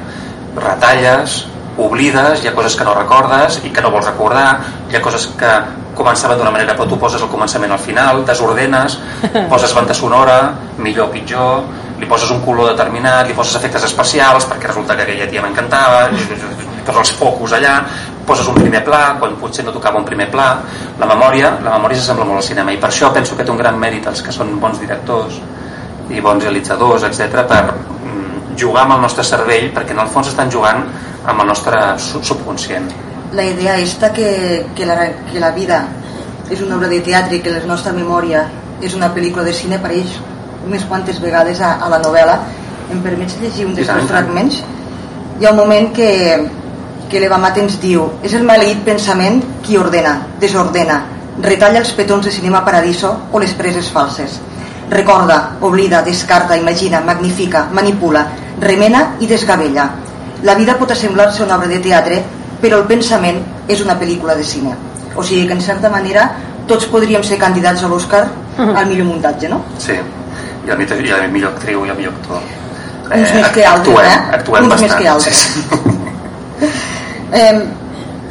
[SPEAKER 8] retalles, oblides, hi ha coses que no recordes i que no vols recordar, hi ha coses que començaven d'una manera però tu poses el començament al final, desordenes, poses banda sonora, millor o pitjor, li poses un color determinat, li poses efectes especials perquè resulta que aquella tia m'encantava, poses els focus allà, poses un primer pla quan potser no tocava un primer pla, la memòria, la memòria s'assembla molt al cinema i per això penso que té un gran mèrit els que són bons directors i bons realitzadors, etc per mm, jugar amb el nostre cervell perquè en el fons estan jugant amb el nostre su- subconscient.
[SPEAKER 7] La idea esta que, que, la, que la vida és una obra de teatre i que la nostra memòria és una pel·lícula de cine apareix unes quantes vegades a, a la novel·la. Em permets llegir un dels fragments? Hi ha un moment que, que l'Eva Mat ens diu és el maleït pensament qui ordena, desordena retalla els petons de cinema paradiso o les preses falses. Recorda, oblida, descarta, imagina, magnifica, manipula, remena i desgavella. La vida pot assemblar-se a una obra de teatre, però el pensament és una pel·lícula de cine. O sigui que, en certa manera, tots podríem ser candidats a l'Oscar al millor muntatge, no?
[SPEAKER 8] Sí, i la, millor- i millor actriu i el millor actor.
[SPEAKER 7] Uns més que altres,
[SPEAKER 8] actuem,
[SPEAKER 7] eh?
[SPEAKER 8] Actuem
[SPEAKER 7] Uns
[SPEAKER 8] bastant.
[SPEAKER 7] més que altres.
[SPEAKER 8] Sí, sí.
[SPEAKER 7] Eh,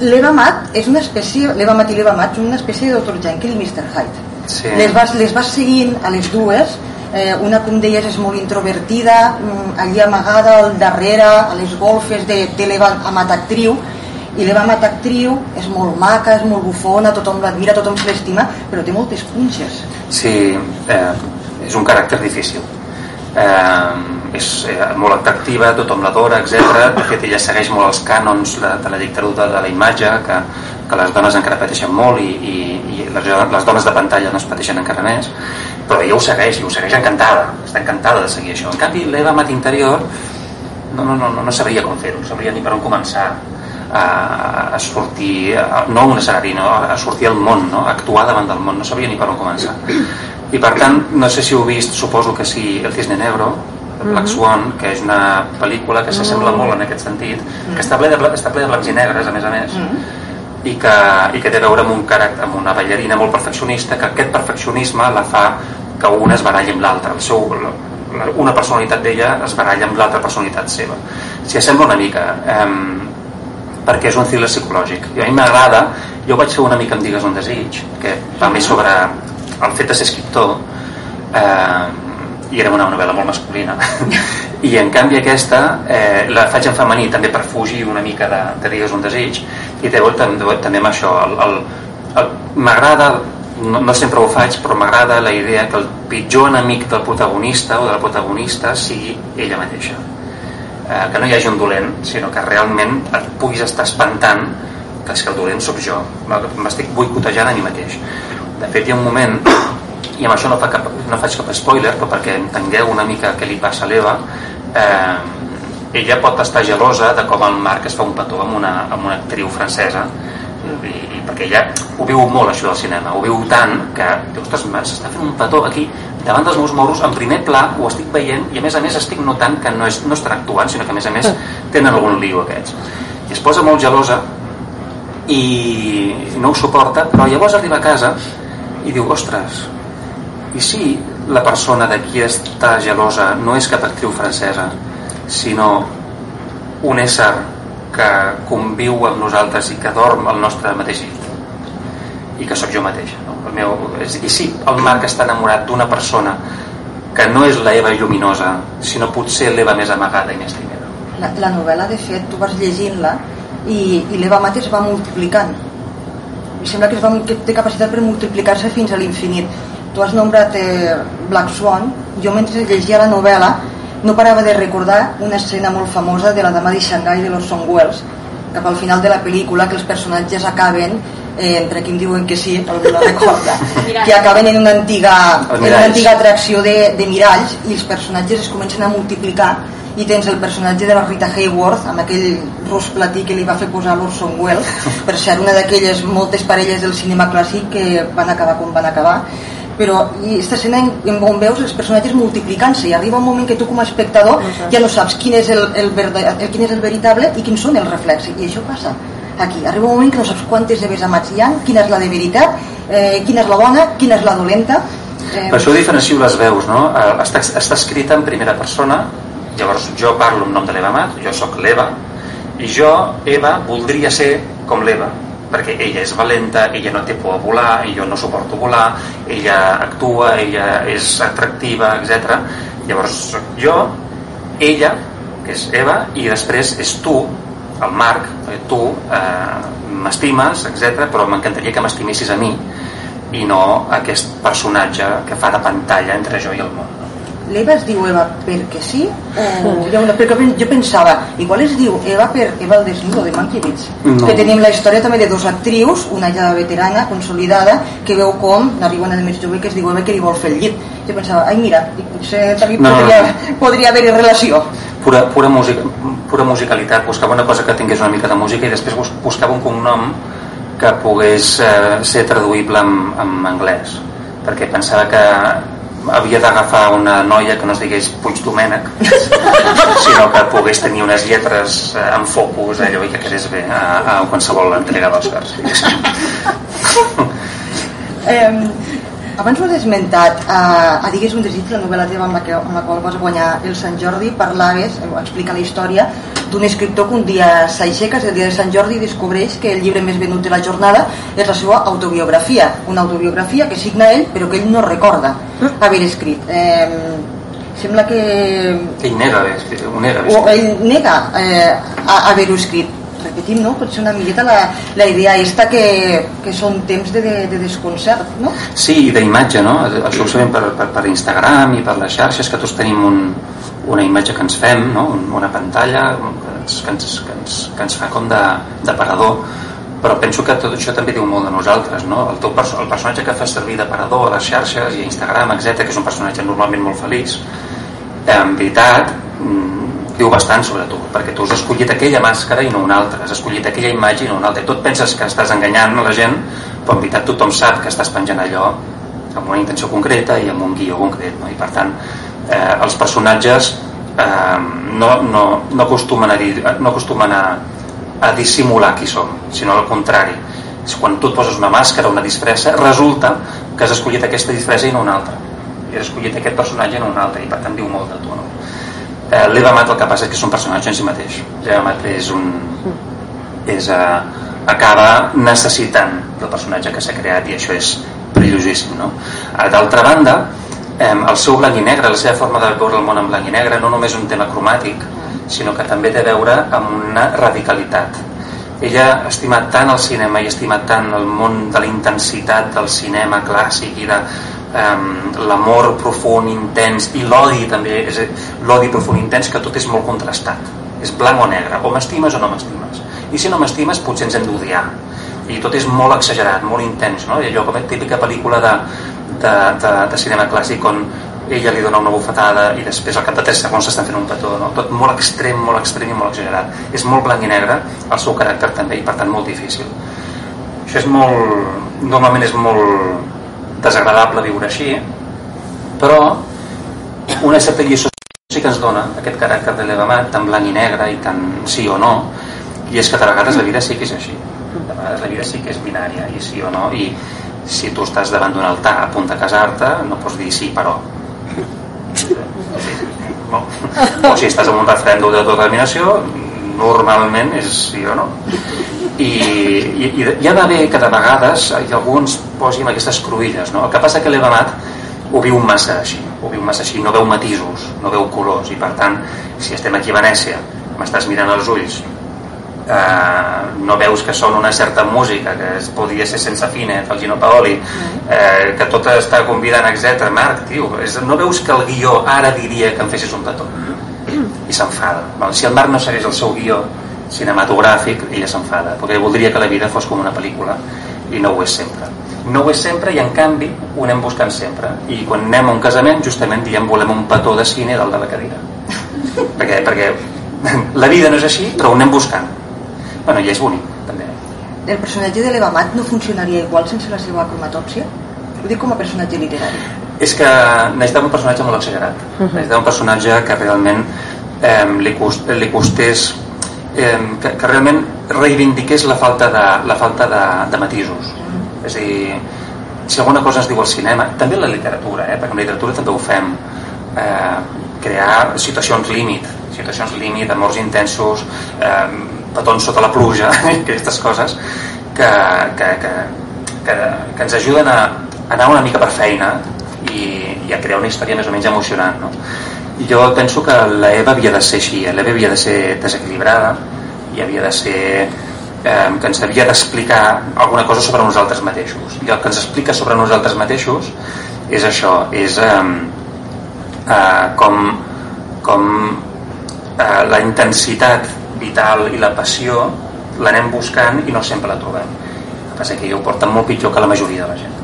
[SPEAKER 7] L'Eva Mat és una espècie, l'Eva Mat i l'Eva Mat són una espècie de Dr. Jekyll i Mr. Hyde.
[SPEAKER 8] Sí.
[SPEAKER 7] Les, vas, les vas seguint a les dues, eh, una com deies és molt introvertida, mm, allí amagada al darrere, a les golfes de, de l'Eva Amat actriu, i l'Eva Amat actriu és molt maca, és molt bufona, tothom l'admira, tothom se l'estima, però té moltes punxes.
[SPEAKER 8] Sí, eh, és un caràcter difícil. Eh, és eh, molt atractiva, tothom l'adora, etc. De fet, ella segueix molt els cànons de, de la dictadura de la imatge, que, que les dones encara pateixen molt i, i, i les, les dones de pantalla no es pateixen encara més, però ella ho segueix, i ho segueix encantada, està encantada de seguir això. En canvi, l'Eva Mat Interior no, no, no, no, sabria com fer-ho, no sabria ni per on començar a, a sortir, a, no a un escenari, no, a sortir al món, no? a actuar davant del món, no sabria ni per on començar. I per tant, no sé si heu vist, suposo que sí, El Cisne Negro, el Black Swan, que és una pel·lícula que s'assembla molt en aquest sentit, que està ple, de, està ple de blancs i negres, a més a més, i que, i que té a veure amb un caràcter, amb una ballarina molt perfeccionista, que aquest perfeccionisme la fa que una es baralli amb l'altra, el seu, la, una personalitat d'ella es baralla amb l'altra personalitat seva. S'hi assembla una mica, ehm, perquè és un thriller psicològic. I a mi m'agrada, jo vaig fer una mica amb Digues un desig, que va més sobre el fet de ser escriptor, eh, i era una novel·la molt masculina i en canvi aquesta eh, la faig en femení també per fugir una mica de, de digues un desig i té també, també amb això. M'agrada no, no sempre ho faig però m'agrada la idea que el pitjor enemic del protagonista o de la protagonista sigui ella mateixa. Eh, que no hi hagi un dolent sinó que realment et puguis estar espantant que és que el dolent sóc jo. M'estic boicotejant a mi mateix. De fet hi ha un moment i amb això no, fa cap, no faig cap spoiler però perquè entengueu una mica què li passa a l'Eva eh, ella pot estar gelosa de com el Marc es fa un petó amb una, amb una actriu francesa i, i perquè ella ho viu molt això del cinema. Ho viu tant que ostres, s'està fent un petó aquí davant dels meus moros en primer pla ho estic veient i a més a més estic notant que no, és, no estan actuant sinó que a més a més tenen algun lío aquests. I es posa molt gelosa i no ho suporta però llavors arriba a casa i diu ostres i si la persona de qui està gelosa no és cap actriu francesa sinó un ésser que conviu amb nosaltres i que dorm al nostre mateix llit. I que sóc jo mateix no? el meu, i si el Marc està enamorat d'una persona que no és la Eva lluminosa sinó potser l'Eva més amagada i més
[SPEAKER 7] la, la novel·la de fet tu vas llegint-la i, i l'Eva Mate es va multiplicant. Em sembla que, es va, que té capacitat per multiplicar-se fins a l'infinit. Tu has nombrat eh, Black Swan. Jo mentre llegia la novel·la no parava de recordar una escena molt famosa de la dama de Xangai de l'Orson Welles cap al final de la pel·lícula que els personatges acaben eh, entre qui em diuen que sí, algú la recorda que acaben en una antiga, en una antiga atracció de, de miralls i els personatges es comencen a multiplicar i tens el personatge de la Rita Hayworth amb aquell rus platí que li va fer posar l'Orson Welles per ser una d'aquelles moltes parelles del cinema clàssic que van acabar com van acabar però i aquesta escena en, en on veus els personatges multiplicant-se. I arriba un moment que tu com a espectador ja no saps quin és el, el, verda, el, quin és el veritable i quins són els reflexes i això passa aquí, arriba un moment que no saps quantes Eves Amats hi ha, quina és la de veritat eh, quina és la bona, quina és la dolenta.
[SPEAKER 8] Eh... per això diferencio les veus no? Eh, està, està escrita en primera persona Llavors jo parlo en nom de l'Eva Mat, jo sóc l'Eva, i jo, Eva, voldria ser com l'Eva, perquè ella és valenta, ella no té por a volar, i jo no suporto volar, ella actua, ella és atractiva, etc. Llavors jo, ella, que és Eva, i després és tu, el Marc, eh, tu eh, m'estimes, etc. però m'encantaria que m'estimessis a mi i no aquest personatge que fa de pantalla entre jo i el món
[SPEAKER 7] l'Eva es diu Eva perquè sí? O una, perquè jo pensava igual es diu Eva per Eva el desnudo de Mankiewicz no. que tenim la història també de dos actrius una ja veterana, consolidada que veu com n'arriba una de més jove que es diu Eva que li vol fer el llit. Jo pensava, ai mira, potser també no, podria, no. podria haver-hi relació.
[SPEAKER 8] Pura, pura, musica, pura musicalitat. Buscava una cosa que tingués una mica de música i després buscava un cognom que pogués eh, ser traduïble en, en anglès. Perquè pensava que havia d'agafar una noia que no es digués Puig Domènec sinó que pogués tenir unes lletres eh, en focus allò i que quedés bé a, a qualsevol entrega d'Oscars
[SPEAKER 7] eh, abans ho has esmentat a, a Digues un desig, la novel·la teva amb la, que, amb la qual vas guanyar el Sant Jordi parlaves, eh, explica la història d'un escriptor que un dia s'aixeca, el dia de Sant Jordi, i descobreix que el llibre més venut de la jornada és la seva autobiografia, una autobiografia que signa ell però que ell no recorda haver escrit. Eh, sembla que...
[SPEAKER 8] Ell nega haver escrit. Ho nega.
[SPEAKER 7] O ell nega eh, haver-ho escrit repetim, no? Pot ser una miqueta la, la idea aquesta que, que són temps de, de, de desconcert, no?
[SPEAKER 8] Sí, i d'imatge, no? Això ho sabem per, per, per Instagram i per les xarxes, que tots tenim un, una imatge que ens fem, no? una pantalla que ens, que ens, que ens, que ens fa com de, de parador però penso que tot això també diu molt de nosaltres no? el, teu perso el personatge que fa servir de parador a les xarxes i a Instagram, etc que és un personatge normalment molt feliç en veritat mm, diu bastant sobre tu perquè tu has escollit aquella màscara i no una altra has escollit aquella imatge i no una altra i tu et penses que estàs enganyant la gent però en veritat tothom sap que estàs penjant allò amb una intenció concreta i amb un guió concret no? i per tant eh, els personatges eh, no, no, no acostumen, a, dir, no acostumen a, a dissimular qui som, sinó al contrari. És quan tu et poses una màscara, una disfressa, resulta que has escollit aquesta disfressa i no una altra. I has escollit aquest personatge i no un altre, i per tant diu molt de tu. No? Eh, L'Eva Mat el que passa és que és un personatge en si mateix. L'Eva Mat és un... És, eh, acaba necessitant del personatge que s'ha creat i això és perillosíssim. No? Eh, d'altra banda, el seu blanc i negre, la seva forma de veure el món en blanc i negre, no només un tema cromàtic, sinó que també té a veure amb una radicalitat. Ella ha estimat tant el cinema i ha estimat tant el món de la intensitat del cinema clàssic i de um, l'amor profund, intens i l'odi també, és l'odi profund intens que tot és molt contrastat és blanc o negre, o m'estimes o no m'estimes i si no m'estimes potser ens hem d'odiar i tot és molt exagerat, molt intens no? I allò com a típica pel·lícula de, de, de, de cinema clàssic on ella li dona una bufetada i després al cap de 3 segons s'estan fent un petó no? tot molt extrem, molt extrem i molt exagerat. És molt blanc i negre el seu caràcter també i per tant molt difícil. Això és molt normalment és molt desagradable viure així però una certa lliçó sí que ens dona aquest caràcter de l'Evamat tan blanc i negre i tan sí o no i és que de vegades la vida sí que és així. De vegades la vida sí que és binària i sí o no i si tu estàs davant d'un altar a punt de casar-te no pots dir sí però no. o si estàs en un referèndum d'autodeterminació normalment és sí o no i, i, i hi ha d'haver que de vegades hi alguns posin aquestes cruïlles no? el que passa que l'Evamat ho viu massa així ho viu massa així, no veu matisos no veu colors i per tant si estem aquí a Venècia m'estàs mirant als ulls eh, no veus que són una certa música que es podria ser sense fine el Gino Paoli eh, que tot està convidant etc. Marc, tio, és, no veus que el guió ara diria que em fessis un petó? I s'enfada. Si el Marc no segueix el seu guió cinematogràfic ella s'enfada perquè voldria que la vida fos com una pel·lícula i no ho és sempre. No ho és sempre i en canvi ho anem buscant sempre. I quan anem a un casament justament diem volem un petó de cine dalt de la cadira. Perquè, perquè la vida no és així però ho anem buscant bueno, i és bonic també.
[SPEAKER 7] El personatge de l'Eva Mat no funcionaria igual sense la seva cromatòpsia? ho dic com a personatge literari.
[SPEAKER 8] És que necessitava un personatge molt exagerat uh -huh. necessitava un personatge que realment eh, li, cost, li costés eh, que, que realment reivindiqués la falta de, la falta de, de matisos. És a dir, si alguna cosa es diu al cinema també en la literatura, eh, perquè en la literatura també ho fem eh, crear situacions límit situacions límit, amors intensos eh, petons sota la pluja aquestes coses que, que, que, que, que ens ajuden a anar una mica per feina i, i a crear una història més o menys emocionant no? jo penso que l'Eva havia de ser així l'Eva havia de ser desequilibrada i havia de ser eh, que ens havia d'explicar alguna cosa sobre nosaltres mateixos i el que ens explica sobre nosaltres mateixos és això és eh, eh, com com eh, la intensitat vital i la passió l'anem buscant i no sempre la trobem. El que passa que ho porten molt pitjor que la majoria de la gent.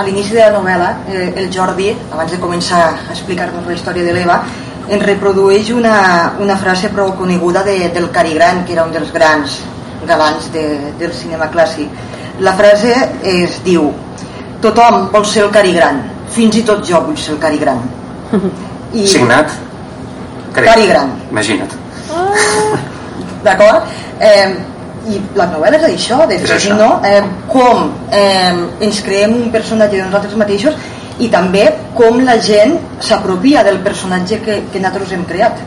[SPEAKER 7] A l'inici de la novel·la eh, el Jordi, abans de començar a explicar-nos la història de l'Eva ens reprodueix una, una frase prou coneguda de, del Cary Grant que era un dels grans galants de, del cinema clàssic. La frase es diu tothom vol ser el Cary Grant fins i tot jo vull ser el Cary Grant
[SPEAKER 8] I... signat
[SPEAKER 7] Cary Grant.
[SPEAKER 8] Imagina't
[SPEAKER 7] d'acord? Eh, i la novel·la és això, de fer, no? Eh, com eh, ens creem un personatge de nosaltres mateixos i també com la gent s'apropia del personatge que, que nosaltres hem creat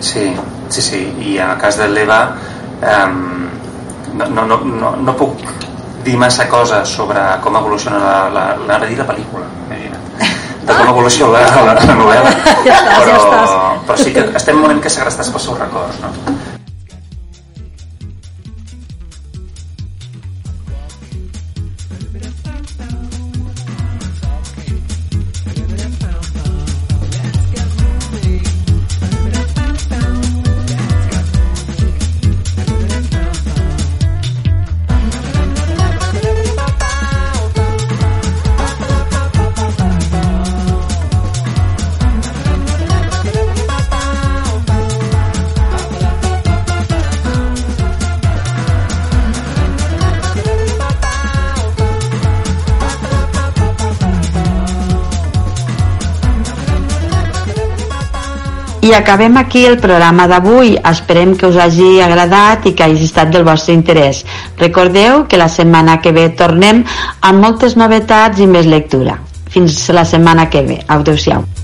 [SPEAKER 8] sí, sí, sí i en el cas de l'Eva eh, no, no, no, no, no puc dir massa coses sobre com evoluciona la, la, la, la, la pel·lícula de com evoluciona la, la, la novel·la però, però sí que estem en un moment que segrestats pels seus records no?
[SPEAKER 3] I acabem aquí el programa d'avui. Esperem que us hagi agradat i que hagi estat del vostre interès. Recordeu que la setmana que ve tornem amb moltes novetats i més lectura. Fins la setmana que ve. Adéu-siau.